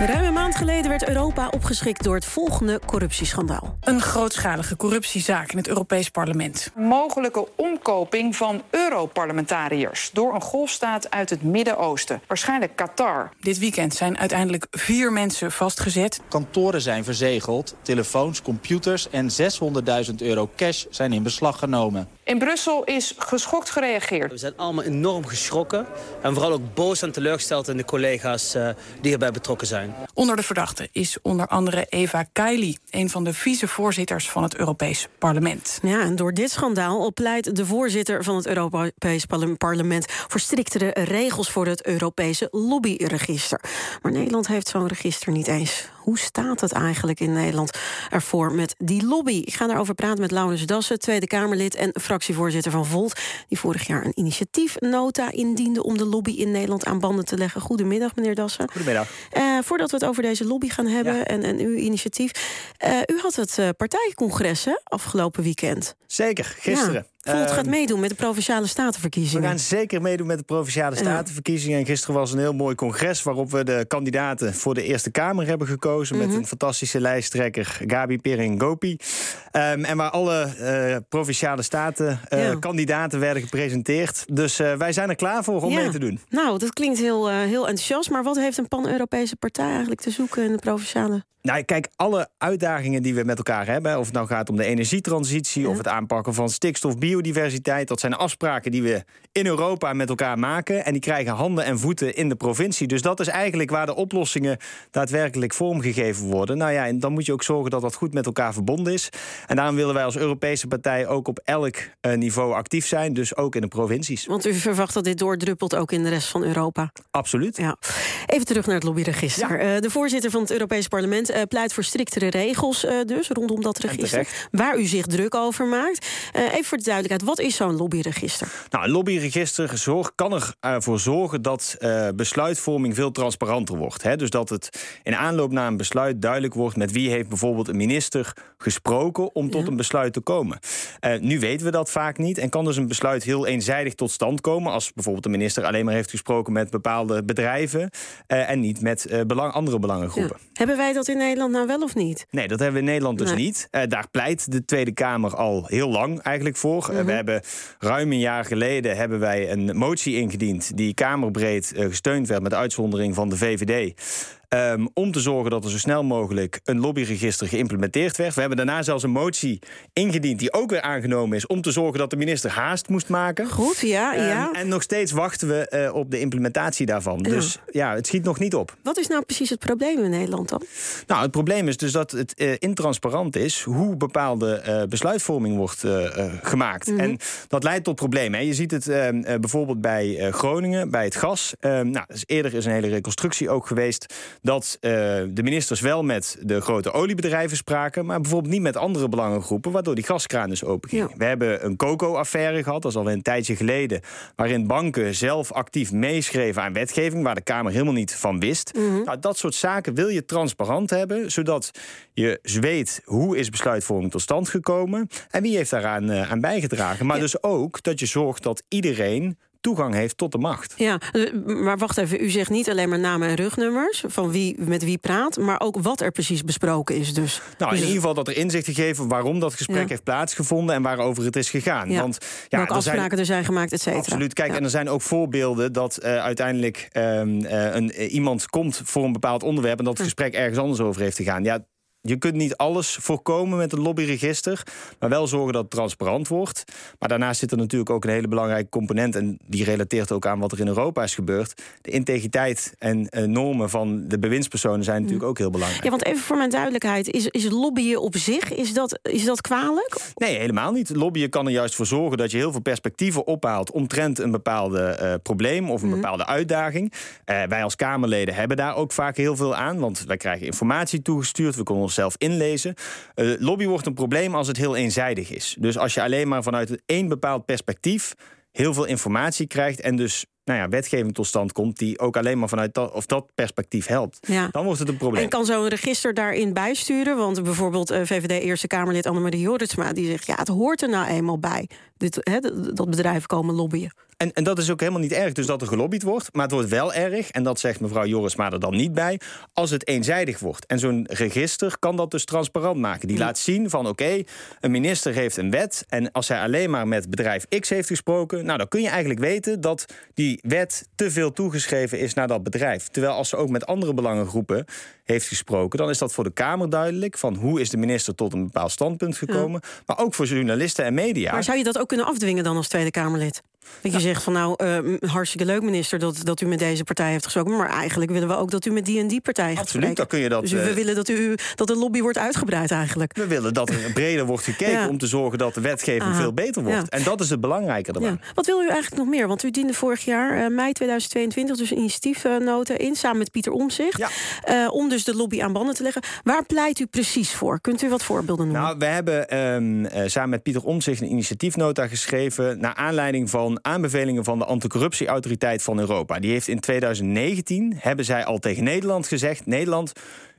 Ruim een maand geleden werd Europa opgeschrikt door het volgende corruptieschandaal. Een grootschalige corruptiezaak in het Europees Parlement. Mogelijke omkoping van Europarlementariërs door een golfstaat uit het Midden-Oosten. Waarschijnlijk Qatar. Dit weekend zijn uiteindelijk vier mensen vastgezet. Kantoren zijn verzegeld, telefoons, computers en 600.000 euro cash zijn in beslag genomen. In Brussel is geschokt gereageerd. We zijn allemaal enorm geschrokken en vooral ook boos en teleurgesteld in de collega's uh, die hierbij betrokken zijn. Onder de verdachten is onder andere Eva Kaili, een van de vicevoorzitters van het Europees Parlement. Ja, en door dit schandaal pleit de voorzitter van het Europees Parlement voor striktere regels voor het Europese lobbyregister. Maar Nederland heeft zo'n register niet eens. Hoe staat het eigenlijk in Nederland ervoor met die lobby? Ik ga daarover praten met Laurens Dassen, Tweede Kamerlid en fractievoorzitter van Volt, die vorig jaar een initiatiefnota indiende om de lobby in Nederland aan banden te leggen. Goedemiddag, meneer Dassen. Goedemiddag. Uh, voordat we het over deze lobby gaan hebben en, en uw initiatief. Uh, u had het uh, partijcongres hè, afgelopen weekend. Zeker, gisteren. Ja. Volt gaat meedoen met de provinciale statenverkiezingen. We gaan zeker meedoen met de provinciale statenverkiezingen. En gisteren was een heel mooi congres waarop we de kandidaten voor de Eerste Kamer hebben gekozen. Mm -hmm. Met een fantastische lijsttrekker, Gabi Pering Gopi. Um, en waar alle uh, provinciale staten uh, ja. kandidaten werden gepresenteerd. Dus uh, wij zijn er klaar voor om ja. mee te doen. Nou, dat klinkt heel, heel enthousiast. Maar wat heeft een pan-Europese partij eigenlijk te zoeken in de provinciale? Nou, kijk, alle uitdagingen die we met elkaar hebben, of het nou gaat om de energietransitie ja. of het aanpakken van stikstof, biodiversiteit, dat zijn afspraken die we in Europa met elkaar maken. En die krijgen handen en voeten in de provincie. Dus dat is eigenlijk waar de oplossingen daadwerkelijk vormgegeven worden. Nou ja, en dan moet je ook zorgen dat dat goed met elkaar verbonden is. En daarom willen wij als Europese partij ook op elk uh, niveau actief zijn, dus ook in de provincies. Want u verwacht dat dit doordruppelt ook in de rest van Europa? Absoluut. Ja. Even terug naar het lobbyregister. Ja. Uh, de voorzitter van het Europees Parlement uh, pleit voor striktere regels uh, dus rondom dat register. Waar u zich druk over maakt. Even voor de duidelijkheid, wat is zo'n lobbyregister? Nou, een lobbyregister zorg, kan ervoor zorgen dat uh, besluitvorming veel transparanter wordt. Hè? Dus dat het in aanloop naar een besluit duidelijk wordt met wie heeft bijvoorbeeld een minister gesproken om tot ja. een besluit te komen. Nu weten we dat vaak niet en kan dus een besluit heel eenzijdig tot stand komen als bijvoorbeeld de minister alleen maar heeft gesproken met bepaalde bedrijven en niet met belang, andere belangengroepen. Ja. Hebben wij dat in Nederland nou wel of niet? Nee, dat hebben we in Nederland dus nee. niet. Daar pleit de Tweede Kamer al heel lang eigenlijk voor. We hebben ruim een jaar geleden hebben wij een motie ingediend die kamerbreed gesteund werd met uitzondering van de VVD. Um, om te zorgen dat er zo snel mogelijk een lobbyregister geïmplementeerd werd. We hebben daarna zelfs een motie ingediend die ook weer aangenomen is... om te zorgen dat de minister haast moest maken. Goed, ja. Um, ja. En nog steeds wachten we uh, op de implementatie daarvan. Ja. Dus ja, het schiet nog niet op. Wat is nou precies het probleem in Nederland dan? Nou, het probleem is dus dat het uh, intransparant is... hoe bepaalde uh, besluitvorming wordt gemaakt. Mm -hmm. En dat leidt tot problemen. Je ziet het bijvoorbeeld bij Groningen, bij het gas. nou, dus eerder is een hele reconstructie ook geweest dat uh, de ministers wel met de grote oliebedrijven spraken, maar bijvoorbeeld niet met andere belangengroepen, waardoor die gaskraan dus open ging. Ja. We hebben een coco-affaire gehad, dat is alweer een tijdje geleden, waarin banken zelf actief meeschreven aan wetgeving, waar de Kamer helemaal niet van wist. Mm -hmm. nou, dat soort zaken wil je transparant hebben, zodat je weet hoe is besluitvorming tot stand gekomen en wie heeft daaraan uh, aan bijgedragen. Maar ja. dus ook dat je zorgt dat iedereen toegang heeft tot de macht. Ja, maar wacht even. U zegt niet alleen maar namen en rugnummers van wie met wie praat, maar ook wat er precies besproken is. Dus. Nou, in dus ieder geval dat er inzicht gegeven waarom dat gesprek ja. heeft plaatsgevonden en waarover het is gegaan. Ja. Want ja, afspraken zijn, er zijn gemaakt, et cetera. Absoluut. Kijk, ja. en er zijn ook voorbeelden dat uh, uiteindelijk uh, uh, een, iemand komt voor een bepaald onderwerp en dat het gesprek ergens anders over heeft te gaan. Ja, je kunt niet alles voorkomen met een lobbyregister, maar wel zorgen dat het transparant wordt. Maar daarnaast zit er natuurlijk ook een hele belangrijke component, en die relateert ook aan wat er in Europa is gebeurd. De integriteit en uh, normen van de bewindspersonen zijn natuurlijk ook heel belangrijk. Ja, want even voor mijn duidelijkheid, is, is lobbyen op zich, is dat, is dat kwalijk? Nee, helemaal niet. Lobbyen kan er juist voor zorgen dat je heel veel perspectieven ophaalt omtrent een bepaalde uh, probleem of een mm. bepaalde uitdaging. Uh, wij als Kamerleden hebben daar ook vaak heel veel aan, want wij krijgen informatie toegestuurd, we kunnen ons zelf inlezen. Uh, lobby wordt een probleem als het heel eenzijdig is. Dus als je alleen maar vanuit één bepaald perspectief heel veel informatie krijgt en dus nou ja, wetgeving tot stand komt die ook alleen maar vanuit dat, of dat perspectief helpt, ja. dan wordt het een probleem. En kan zo'n register daarin bijsturen? Want bijvoorbeeld uh, VVD Eerste Kamerlid Annemarie Jorritsma die zegt ja, het hoort er nou eenmaal bij. Dit, hè, dat bedrijven komen lobbyen. En, en dat is ook helemaal niet erg, dus dat er gelobbyd wordt. Maar het wordt wel erg, en dat zegt mevrouw Joris maar er dan niet bij, als het eenzijdig wordt. En zo'n register kan dat dus transparant maken. Die laat zien van oké, een minister heeft een wet. En als hij alleen maar met bedrijf X heeft gesproken, nou dan kun je eigenlijk weten dat die wet te veel toegeschreven is naar dat bedrijf. Terwijl als ze ook met andere belangengroepen heeft gesproken, dan is dat voor de Kamer duidelijk van hoe is de minister tot een bepaald standpunt gekomen. Maar ook voor journalisten en media. Maar zou je dat ook kunnen afdwingen dan als Tweede Kamerlid? Dat je zegt van nou, uh, hartstikke leuk minister dat, dat u met deze partij heeft gesproken. Maar eigenlijk willen we ook dat u met die en die partij gaat Absoluut, dan kun je dat. Dus we uh, willen dat, u, dat de lobby wordt uitgebreid eigenlijk. We willen dat er breder wordt gekeken ja. om te zorgen dat de wetgeving Aha. veel beter wordt. Ja. En dat is het belangrijke ervan. Wat wil u eigenlijk nog meer? Want u diende vorig jaar, uh, mei 2022, dus een initiatiefnota in samen met Pieter Omzicht. om dus de lobby aan banden te leggen. Waar pleit u precies voor? Kunt u wat voorbeelden noemen? Nou, we hebben um, samen met Pieter Omzicht een initiatiefnota geschreven naar aanleiding van aanbevelingen van de anticorruptieautoriteit van Europa. Die heeft in 2019 hebben zij al tegen Nederland gezegd: Nederland.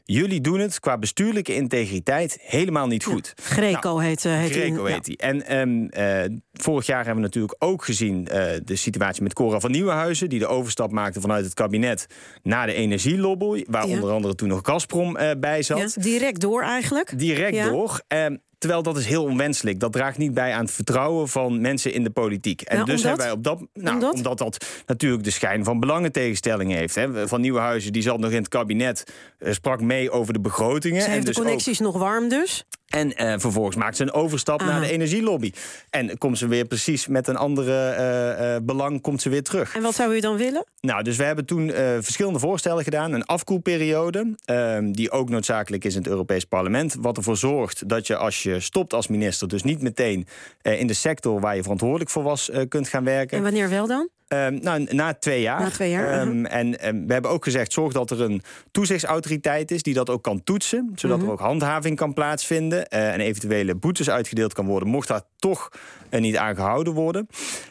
Jullie doen het qua bestuurlijke integriteit helemaal niet goed. Ja, Greco nou, heet, uh, heet Greco die. heet die. En um, uh, vorig jaar hebben we natuurlijk ook gezien uh, de situatie met Cora van Nieuwenhuizen... die de overstap maakte vanuit het kabinet naar de energielobby... waar ja. onder andere toen nog Gazprom bij zat. Direct door eigenlijk. Direct door. Um, Terwijl dat is heel onwenselijk. Dat draagt niet bij aan het vertrouwen van mensen in de politiek. En nou, dus omdat? hebben wij op dat. Nou, omdat? omdat? dat natuurlijk de schijn van belangentegenstellingen heeft. Hè. Van Nieuwenhuizen, die zat nog in het kabinet, uh, sprak mee over de begrotingen. Ze heeft en dus de connecties ook... nog warm dus. En uh, vervolgens maakt ze een overstap naar de energielobby. En komt ze weer precies met een andere uh, uh, belang komt ze weer terug. En wat zou u dan willen? Nou, dus we hebben toen verschillende voorstellen gedaan. Een afkoelperiode, ehm, die ook noodzakelijk is in het Europees Parlement. Wat ervoor zorgt dat je als je stopt als minister... dus niet meteen in de sector waar je verantwoordelijk voor was kunt gaan werken. En wanneer wel dan? Um, nou, na twee jaar. Na twee jaar um, en um, we hebben ook gezegd: zorg dat er een toezichtsautoriteit is die dat ook kan toetsen. Zodat er ook handhaving kan plaatsvinden. Uh, en eventuele boetes uitgedeeld kan worden, mocht daar toch niet aan gehouden worden.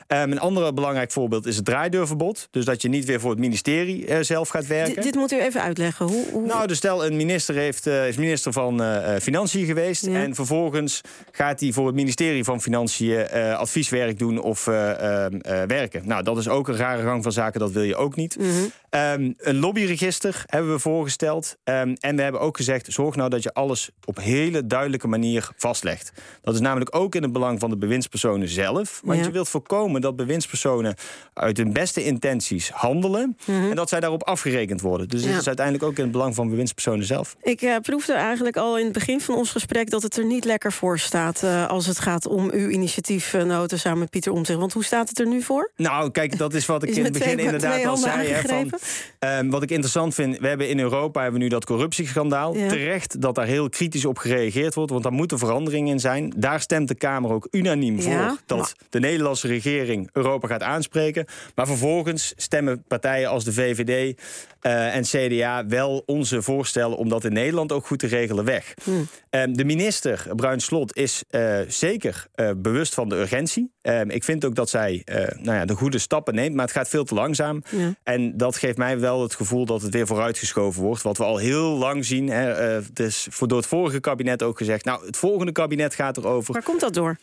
een ander belangrijk voorbeeld is het draaideurverbod. Dus dat je niet weer voor het ministerie uh, zelf gaat werken. D dit moet u even uitleggen. Hoe, hoe... Nou, dus stel een minister heeft, is minister van Financiën geweest. Ja. En vervolgens gaat hij voor het ministerie van Financiën advieswerk doen of werken. Nou, dat is ook een rare gang van zaken, dat wil je ook niet. Mm -hmm. Um, een lobbyregister hebben we voorgesteld. Um, en we hebben ook gezegd, zorg nou dat je alles op hele duidelijke manier vastlegt. Dat is namelijk ook in het belang van de bewindspersonen zelf. Want Ja. je wilt voorkomen dat bewindspersonen uit hun beste intenties handelen. En dat zij daarop afgerekend worden. Dus Mhm. Ja. het is uiteindelijk ook in het belang van bewindspersonen zelf. Ik uh, proefde eigenlijk al in het begin van ons gesprek dat het er niet lekker voor staat uh, als het gaat om uw initiatiefnoten samen met Pieter Omtzigt. Want hoe staat het er nu voor? Nou, kijk, dat is wat ik Is in het begin inderdaad al zei. Hè, van? Um, wat ik interessant vind, we hebben in Europa hebben we nu dat corruptieschandaal. Ja. Terecht dat daar heel kritisch op gereageerd wordt, want daar moet een verandering in zijn. Daar stemt de Kamer ook unaniem voor Ja, dat maar- de Nederlandse regering Europa gaat aanspreken. Maar vervolgens stemmen partijen als de VVD eh, en CDA wel onze voorstellen om dat in Nederland ook goed te regelen weg. Hmm. Um, de minister, Bruin Slot, is uh, zeker uh, bewust van de urgentie. Um, ik vind ook dat zij nou ja, de goede stappen neemt, maar het gaat veel te langzaam. Ja. En dat geeft mij wel het gevoel dat het weer vooruitgeschoven wordt. Wat we al heel lang zien. Hè, het is voor, door het vorige kabinet ook gezegd. Nou, het volgende kabinet gaat erover. Waar komt dat door?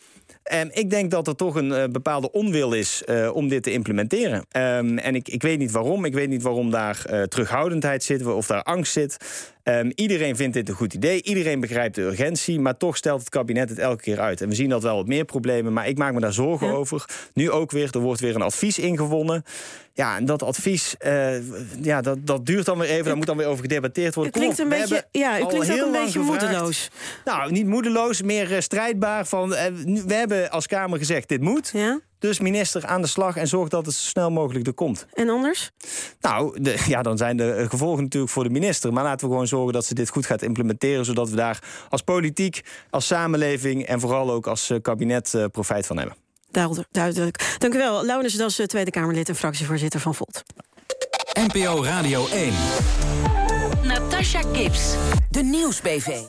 Um, ik denk dat er toch een uh, bepaalde onwil is uh, om dit te implementeren. Um, en ik, ik weet niet waarom. Ik weet niet waarom daar uh, terughoudendheid zit of daar angst zit. Um, iedereen vindt dit een goed idee. Iedereen begrijpt de urgentie. Maar toch stelt het kabinet het elke keer uit. En we zien dat wel wat meer problemen. Maar ik maak me daar zorgen Ja. over. Nu ook weer. Er wordt weer een advies ingewonnen. Ja, en dat advies, ja, dat, dat duurt dan weer even. Daar moet dan weer over gedebatteerd U worden. klinkt een op, beetje, ja, u klinkt ook een beetje moedeloos. Nou, niet moedeloos, meer strijdbaar. Van, we hebben als Kamer gezegd, dit moet. Ja? Dus minister aan de slag en zorg dat het zo snel mogelijk er komt. En anders? Nou, de, ja, dan zijn de gevolgen natuurlijk voor de minister. Maar laten we gewoon zorgen dat ze dit goed gaat implementeren. Zodat we daar als politiek, als samenleving en vooral ook als eh, kabinet eh, profijt van hebben. Duidelijk. duidelijk. Dank u wel. Laurens Das, eh, Tweede Kamerlid en fractievoorzitter van Volt. NPO Radio 1. Natasha Gibbs, de Nieuwsbv.